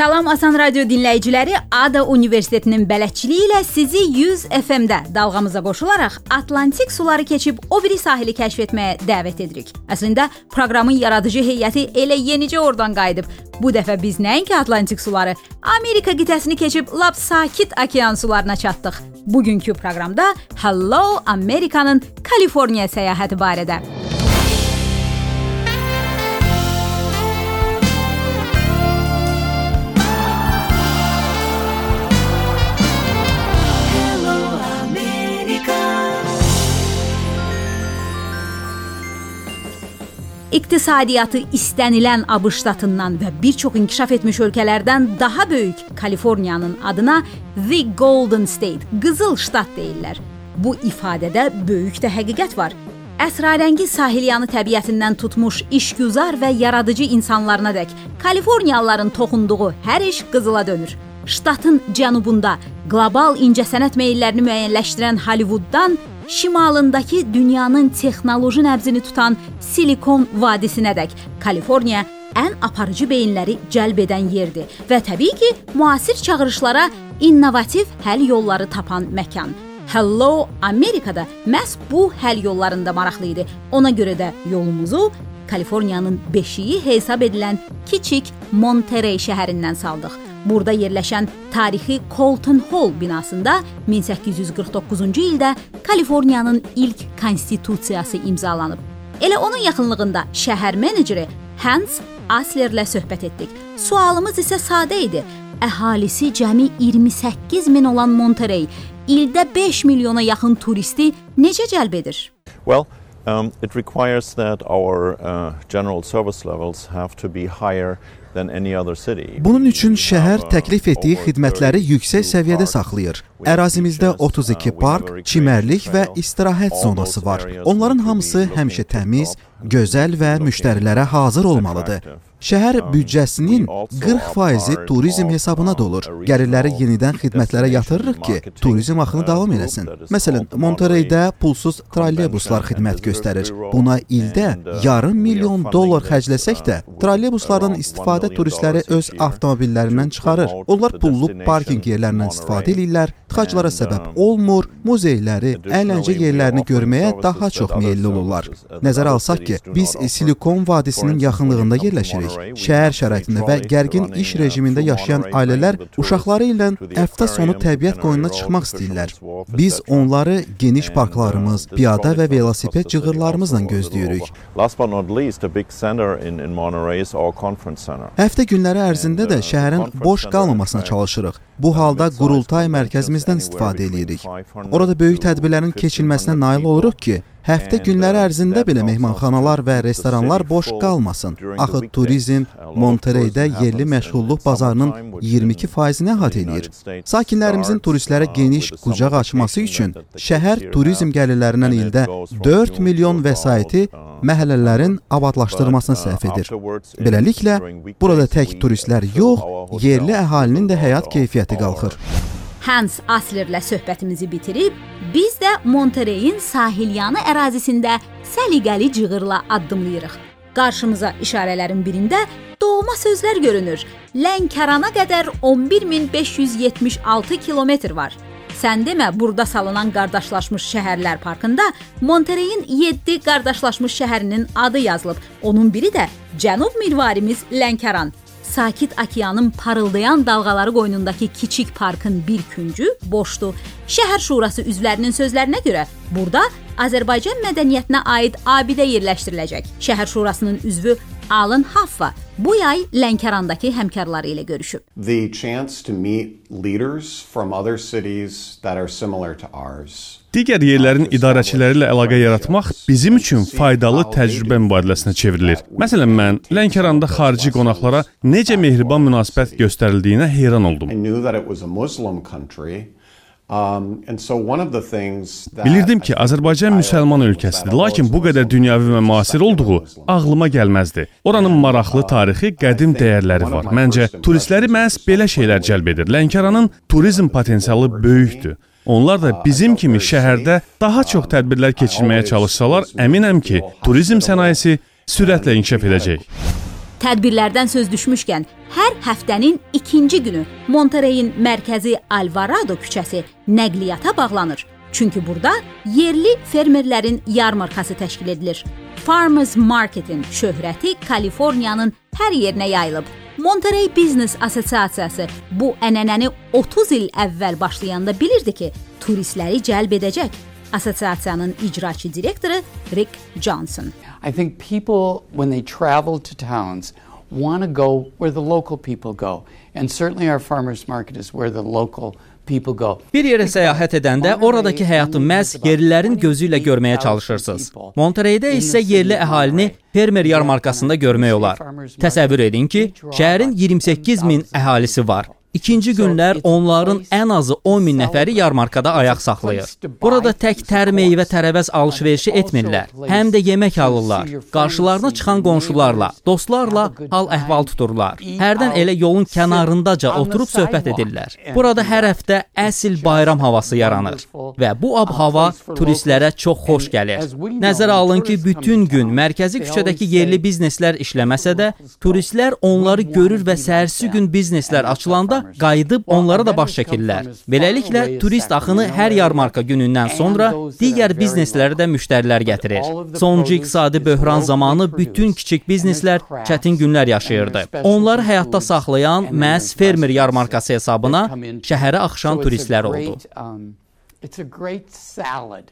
Salam Asan Radio dinləyiciləri, Ada Universitetinin bələdçiliyi ilə sizi 100 FM-də dalğamıza qoşularaq Atlantik suları keçib o biri sahili kəşf etməyə dəvət edirik. Əslində proqramın yaradıcı heyəti elə yenicə oradan qayıdıb. Bu dəfə biz nəinki Atlantik suları, Amerika qitəsini keçib lap sakit okean sularına çatdıq. Bugünkü proqramda Hello Amerikanın Kaliforniya səyahəti barədə. İqtisadiyyatı istənilən ABŞ ştatından və bir çox inkişaf etmiş ölkələrdən daha böyük Kaliforniyanın adına The Golden State, Qızıl ştat deyirlər. Bu ifadədə böyük də həqiqət var. Əsrarəngiz sahilyanı təbiətindən tutmuş işgüzar və yaradıcı insanlarına dək Kaliforniyalıların toxunduğu hər iş qızıla dönür. Ştatın cənubunda qlobal incəsənət meyllərini müəyyənləşdirən Hollywooddan şimalındakı dünyanın texnoloji nəbzini tutan Silikon vadisinədək Kaliforniya ən aparıcı beyinləri cəlb edən yerdir və təbii ki, müasir çağırışlara innovativ həll yolları tapan məkan. Hello Amerikada məhz bu həll yollarında maraqlı idi. Ona görə də yolumuzu Kaliforniyanın beşiyi hesab edilən kiçik Monterey şəhərindən saldıq. Burada yerləşən tarixi Colton Hall binasında 1849-cu ildə Kaliforniyanın ilk konstitusiyası imzalanıb. Elə onun yaxınlığında şəhər meneceri Hans Aslerlə söhbət etdik. Sualımız isə sadə idi. Əhalisi cəmi 28 min olan Monterey ildə 5 milyona yaxın turisti necə cəlb edir? Well, um, it requires that our uh, general service levels have to be higher Bunun üçün şəhər təklif etdiyi xidmətləri yüksək səviyyədə saxlayır. Ərazimizdə 32 park, çimərlik və istirahət zonası var. Onların hamısı həmişə təmiz, gözəl və müştərilərə hazır olmalıdır. Şəhər büdcəsinin 40%-i turizm hesabına dolur. Gəlirləri yenidən xidmətlərə yatırırıq ki, turizm axını davam eləsin. Məsələn, Montereydə pulsuz trolleybuslar xidmət göstərir. Buna ildə yarım milyon dollar xərcləsək də, trolleybuslardan istifadə turistləri öz avtomobillərindən çıxarır. Onlar pullu parkinq yerlərindən istifadə edirlər, tıxaclara səbəb olmur, muzeyləri, əyləncə yerlərini görməyə daha çox meylli olurlar. Nəzərə alsaq ki, biz Silikon vadisinin yaxınlığında yerləşirik şəhər şəraitində və gərgin iş rejimində yaşayan ailələr uşaqları ilə həftə sonu təbiət qoynuna çıxmaq istəyirlər. Biz onları geniş parklarımız, piyada və velosiped cığırlarımızla gözləyirik. Həftə günləri ərzində də şəhərin boş qalmamasına çalışırıq. Bu halda qurultay mərkəzimizdən istifadə edirik. Orada böyük tədbirlərin keçirilməsinə nail oluruq ki, Həftə günləri ərzində belə mehmanxanalar və restoranlar boş qalmasın. Axı turizm Montereydə yerli məşğulluq bazarının 22%-ni əhatə edir. Sakinlərimizin turistlərə geniş qucaq açması üçün şəhər turizm gəlirlərindən ildə 4 milyon vəsaiti məhəllələrin abadlaşdırılmasına sərf edir. Beləliklə, burada tək turistlər yox, yerli əhalinin də həyat keyfiyyəti qalxır. Hans Aslerlə söhbətimizi bitirib, biz də Montereyin sahilyanı ərazisində səliqəli cığırla addımlayırıq. Qarşımıza işarələrin birində doğma sözlər görünür. Lənkərana qədər 11576 kilometr var. Sən demə, burada salınan qardaşlaşmış şəhərlər parkında Montereyin 7 qardaşlaşmış şəhərinin adı yazılıb. Onun biri də cənub mirvarimiz Lənkəran sakit okeanın parıldayan dalğaları qoynundakı kiçik parkın bir küncü boşdur. Şəhər şurası üzvlərinin sözlərinə görə burada Azərbaycan mədəniyyətinə aid abidə yerləşdiriləcək. Şəhər şurasının üzvü Alan Haffa bu yay Lənkərandakı həmkarları ilə görüşüb. The chance to meet leaders from other cities that are similar to ours Digər yerlərin idarəçiləri ilə əlaqə yaratmaq bizim üçün faydalı təcrübə mübadiləsinə çevrilir. Məsələn, mən Lənkəranda xarici qonaqlara necə mehriban münasibət göstərildiyinə heyran oldum. Um, Bilirdim ki, Azərbaycan müsəlman ölkəsidir, lakin bu qədər dünyəvi və müasir olduğu ağlıma gəlməzdi. Oranın maraqlı tarixi, qədim dəyərləri var. Məncə turistləri məhz belə şeylər cəlb edir. Lənkəranın turizm potensialı böyükdür. Onlar da bizim kimi şəhərdə daha çox tədbirlər keçirməyə çalışsalar, əminəm ki, turizm sənayesi sürətlə inkişaf edəcək. Tədbirlərdən söz düşmüşkən, hər həftənin ikinci günü Montereyin mərkəzi Alvarado küçəsi nəqliyyata bağlanır. Çünki burada yerli fermerlərin yarmarkası təşkil edilir. Farmers Market-in şöhrəti Kaliforniyanın hər yerinə yayılıb. Monterey Business Assosiasiyası bu ənənəni 30 il əvvəl başlayanda bilirdi ki, turistləri cəlb edəcək. Assosiasiyanın icraçı direktoru Rick Johnson. I think people when they travel to towns want to go where the local people go. And certainly our farmers market is where the local Bir yerə səyahət edəndə oradakı həyatı məhz yerlilərin gözü ilə görməyə çalışırsınız. Montereydə isə yerli əhalini fermer yarmarkasında görmək olar. Təsəvvür edin ki, şəhərin 28 min əhalisi var. İkinci günlər onların ən azı 10 min nəfəri yarmarkada ayaq saxlayır. Burada tək tər meyvə tərəvəz alış-verişi etmirlər, həm də yemək alırlar. Qarşılarına çıxan qonşularla, dostlarla hal-əhval tuturlar. Hərdən elə yolun kənarındaca oturub söhbət edirlər. Burada hər həftə əsl bayram havası yaranır və bu ab-hava turistlərə çox xoş gəlir. Nəzərə alın ki, bütün gün mərkəzi küçədəki yerli bizneslər işləməsə də, turistlər onları görür və səhərsi gün bizneslər açılanda qayıdıb onlara da baş çəkirlər. Beləliklə turist axını hər yarmarka günündən sonra digər bizneslərə də müştərilər gətirir. Sonuncu iqtisadi böhran zamanı bütün kiçik bizneslər çətin günlər yaşayırdı. Onları həyatda saxlayan məhz fermer yarmarkası hesabına şəhərə axışan turistlər oldu. It's a great salad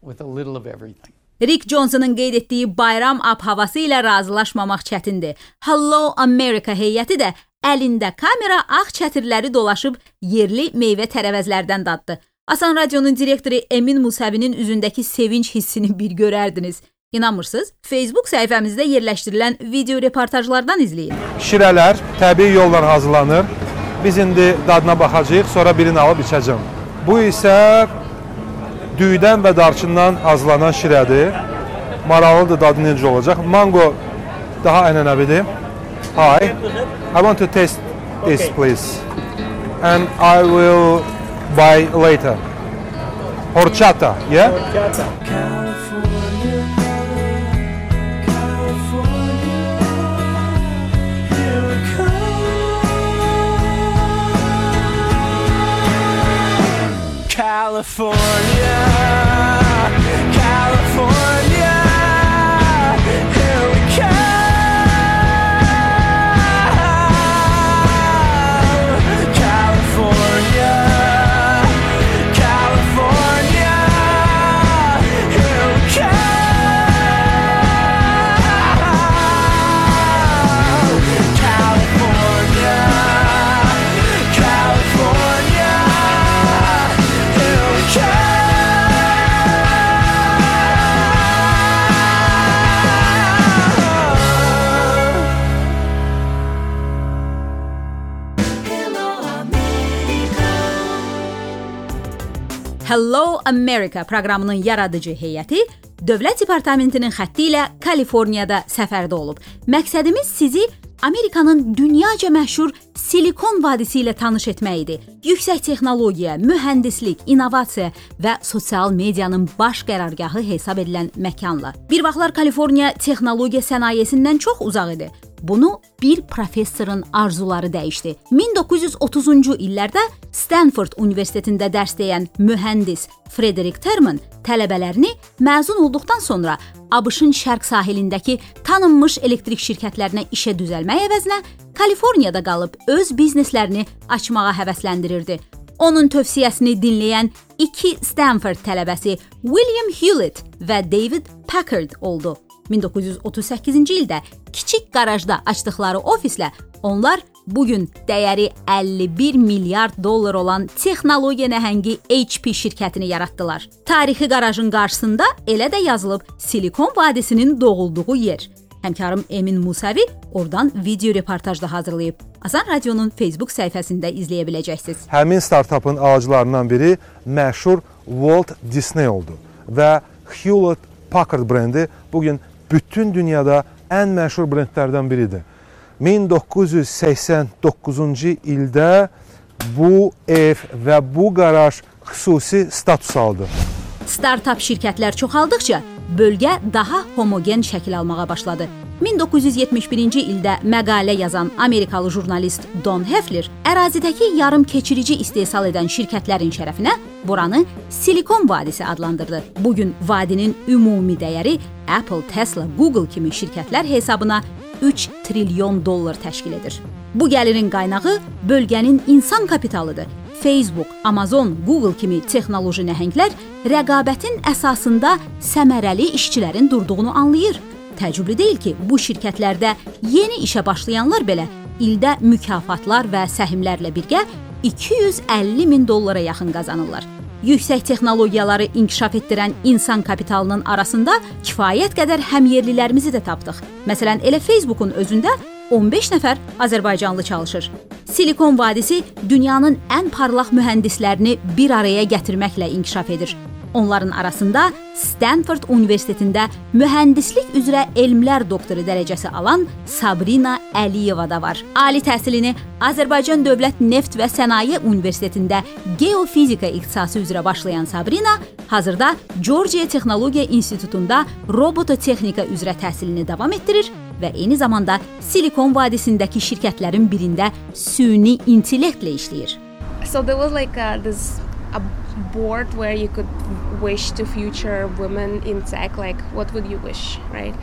with a little of everything. Rick Johnson'ın qeyd etdiyi bayram ab-havası ilə razılaşmamaq çətindir. Hello America heyəti də əlində kamera ağ çətirləri dolaşıb yerli meyvə tərəvəzlərdən daddı. Asan Radionun direktoru Emin Musəvinin üzündəki sevinç hissini bir görərdiniz. İnanmırsınız? Facebook səhifəmizdə yerləşdirilən video reportajlardan izləyin. Şirələr təbii yolla hazırlanır. Biz indi dadına baxacağıq, sonra birini alıb içəcəm. Bu isə düydən və darçından hazırlanan şirədir. Maraqlıdır dadı necə olacaq. Mango daha ənənəvidir. Hi, I want to taste this please. And I will buy later. Horchata, yeah? Horchata. California. Hello America proqramının yaradıcı heyəti Dövlət Departamentinin xətti ilə Kaliforniyada səfərdə olub. Məqsədimiz sizi Amerikanın dünyaca məşhur Silikon vadisi ilə tanış etmək idi. Yüksək texnologiya, mühəndislik, innovasiya və sosial medianın baş qərargahı hesab edilən məkanla. Bir vaxtlar Kaliforniya texnologiya sənayesindən çox uzaq idi. Bunu bir professorun arzuları dəyişdi. 1930-cu illərdə Stanford Universitetində dərs deyən mühəndis Frederick Terman tələbələrini məzun olduqdan sonra ABŞ-ın şərq sahilindəki tanınmış elektrik şirkətlərinə işə düzəlmək əvəzinə Kaliforniyada qalıb öz bizneslərini açmağa həvəsləndirirdi. Onun tövsiyəsini dinləyən iki Stanford tələbəsi William Hewlett və David Packard oldu. 1938-ci ildə kiçik qarajda açdıqları ofislə onlar bu gün dəyəri 51 milyard dollar olan texnologiya nəhəngi HP şirkətini yaratdılar. Tarixi qarajın qarşısında elə də yazılıb Silikon vadisinin doğulduğu yer. Həmkarım Emin Musavi oradan video reportaj da hazırlayıb. Azan Radionun Facebook səhifəsində izləyə biləcəksiniz. Həmin startapın ağaclarından biri məşhur Walt Disney oldu və Hewlett Packard brendi bu gün bütün dünyada ən məşhur brendlərdən biridir. 1989-cu ildə bu ev və bu qaraj xüsusi status aldı. Startap şirkətlər çoxaldıqca bölgə daha homogen şəkil almağa başladı. 1971-ci ildə məqalə yazan Amerikalı jurnalist Don Hefler ərazidəki yarım keçirici istehsal edən şirkətlərin şərəfinə buranı Silikon vadisi adlandırdı. Bu gün vadinin ümumi dəyəri Apple, Tesla, Google kimi şirkətlər hesabına 3 trilyon dollar təşkil edir. Bu gəlirin qaynağı bölgənin insan kapitalıdır. Facebook, Amazon, Google kimi texnoloji nəhənglər rəqabətin əsasında səmərəli işçilərin durduğunu anlayır. Təəccüblü deyil ki, bu şirkətlərdə yeni işə başlayanlar belə ildə mükafatlar və səhmlərlə birgə 250 min dollara yaxın qazanırlar. Yüksək texnologiyaları inkişaf etdirən insan kapitalının arasında kifayət qədər həmyerlilərimizi də tapdıq. Məsələn, elə Facebookun özündə 15 nəfər azərbaycanlı çalışır. Silikon vadisi dünyanın ən parlaq mühəndislərini bir araya gətirməklə inkişaf edir. Onların arasında Stanford Universitetində mühəndislik üzrə elmlər doktoru dərəcəsi alan Sabrina Əliyeva da var. Ali təhsilini Azərbaycan Dövlət Neft və Sənaye Universitetində geofizika ixtisası üzrə başlayan Sabrina hazırda Georgia Texnologiya İnstitutunda robototexnika üzrə təhsilini davam etdirir və eyni zamanda Silikon vadisindəki şirkətlərin birində süni intellektlə işləyir. So there was like a, this a board where you could wish to future women in tech like what would you wish right?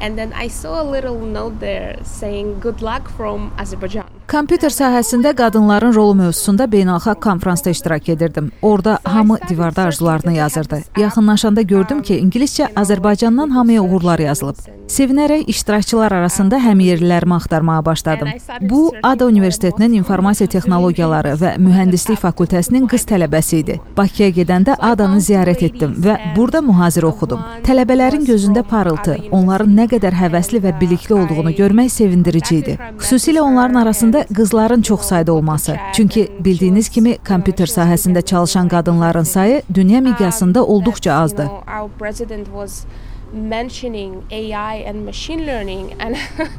And then i saw a little note there saying good luck from azerbaijan Kompüter sahəsində qadınların rolu mövzusunda beynəlxalq konfransda iştirak edirdim. Orda hamı divarda arzularını yazırdı. Yaxınlaşanda gördüm ki, ingiliscə Azərbaycandan hamıya uğurlar yazılıb. Sevinərək iştirakçılar arasında həmyerlilərimi axtarmağa başladım. Bu ADA Universitetinin informasiya texnologiyaları və mühəndislik fakültəsinin qız tələbəsi idi. Bakıya gedəndə ADA-nı ziyarət etdim və burada mühazirə oxudum. Tələbələrin gözündə parıltı, onların nə qədər həvəsli və bilikli olduğunu görmək sevindirici idi. Xüsusilə onların arasında Əslində qızların çox sayda olması. Çünki bildiyiniz kimi kompüter sahəsində çalışan qadınların sayı dünya miqyasında olduqca azdır.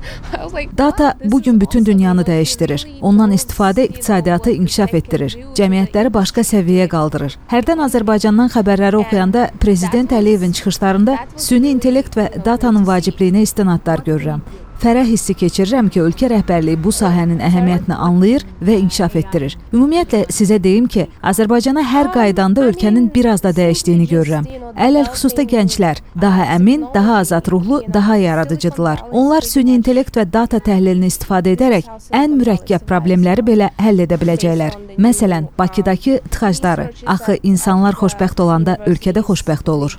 Data bu gün bütün dünyanı dəyişdirir. Ondan istifadə iqtisadiyyatı inkişaf etdirir, cəmiyyətləri başqa səviyyəyə qaldırır. Hərdən Azərbaycandan xəbərləri oxuyanda prezident Əliyevin çıxışlarında süni intellekt və datanın vacibliyinə istinadlar görürəm. Fərəh hissi keçirirəm ki, ölkə rəhbərliyi bu sahənin əhəmiyyətini anlayır və inkişaf etdirir. Ümumiyyətlə sizə deyim ki, Azərbaycana hər qaydanda ölkənin biraz da dəyişdiyini görürəm. Ələl xüsusda gənclər daha əmin, daha azad ruhlu, daha yaradıcıdırlar. Onlar süni intellekt və data təhlilini istifadə edərək ən mürəkkəb problemləri belə həll edə biləcəklər. Məsələn, Bakıdakı tıxacları. Axı insanlar xoşbəxt olanda ölkədə xoşbəxt olur.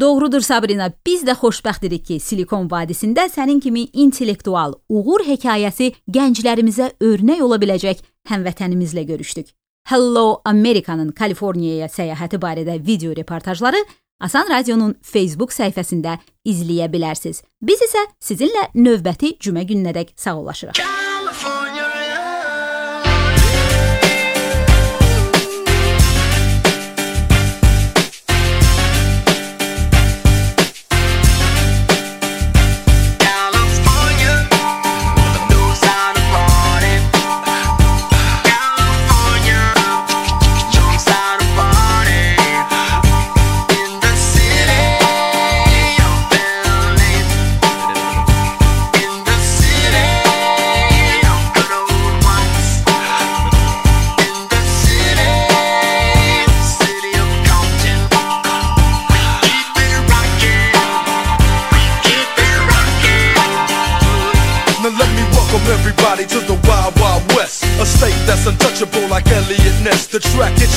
Doğrudur Sabrina. Biz də xoşbəxtirik ki, Silikon vadisində sənin kimi intellektual uğur hekayəsi gənclərimizə örnək ola biləcək həmvətənimizlə görüşdük. Hello Amerikanın Kaliforniyaya səyahəti barədə video reportajları Asan Radionun Facebook səhifəsində izləyə bilərsiniz. Biz isə sizinlə növbəti cümə gününədək sağollaşırıq.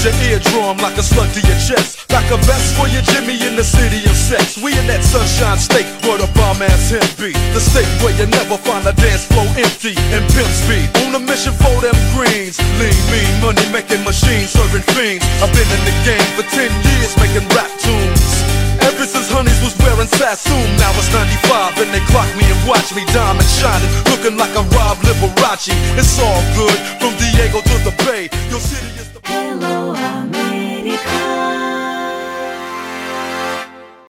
Your eardrum like a slug to your chest. Like a vest for your Jimmy in the city of sex. We in that sunshine state where the bomb ass him be. The state where you never find a dance floor empty and pimp speed. On a mission for them greens. Lean, mean, money making machines serving fiends. I've been in the game for 10 years making rap tunes. Ever since Honeys was wearing Sassoon, now it's 95 and they clock me and watch me diamond shining, looking like a Rob Liberace. It's all good from Diego to the Bay. Your city is Oh, I'm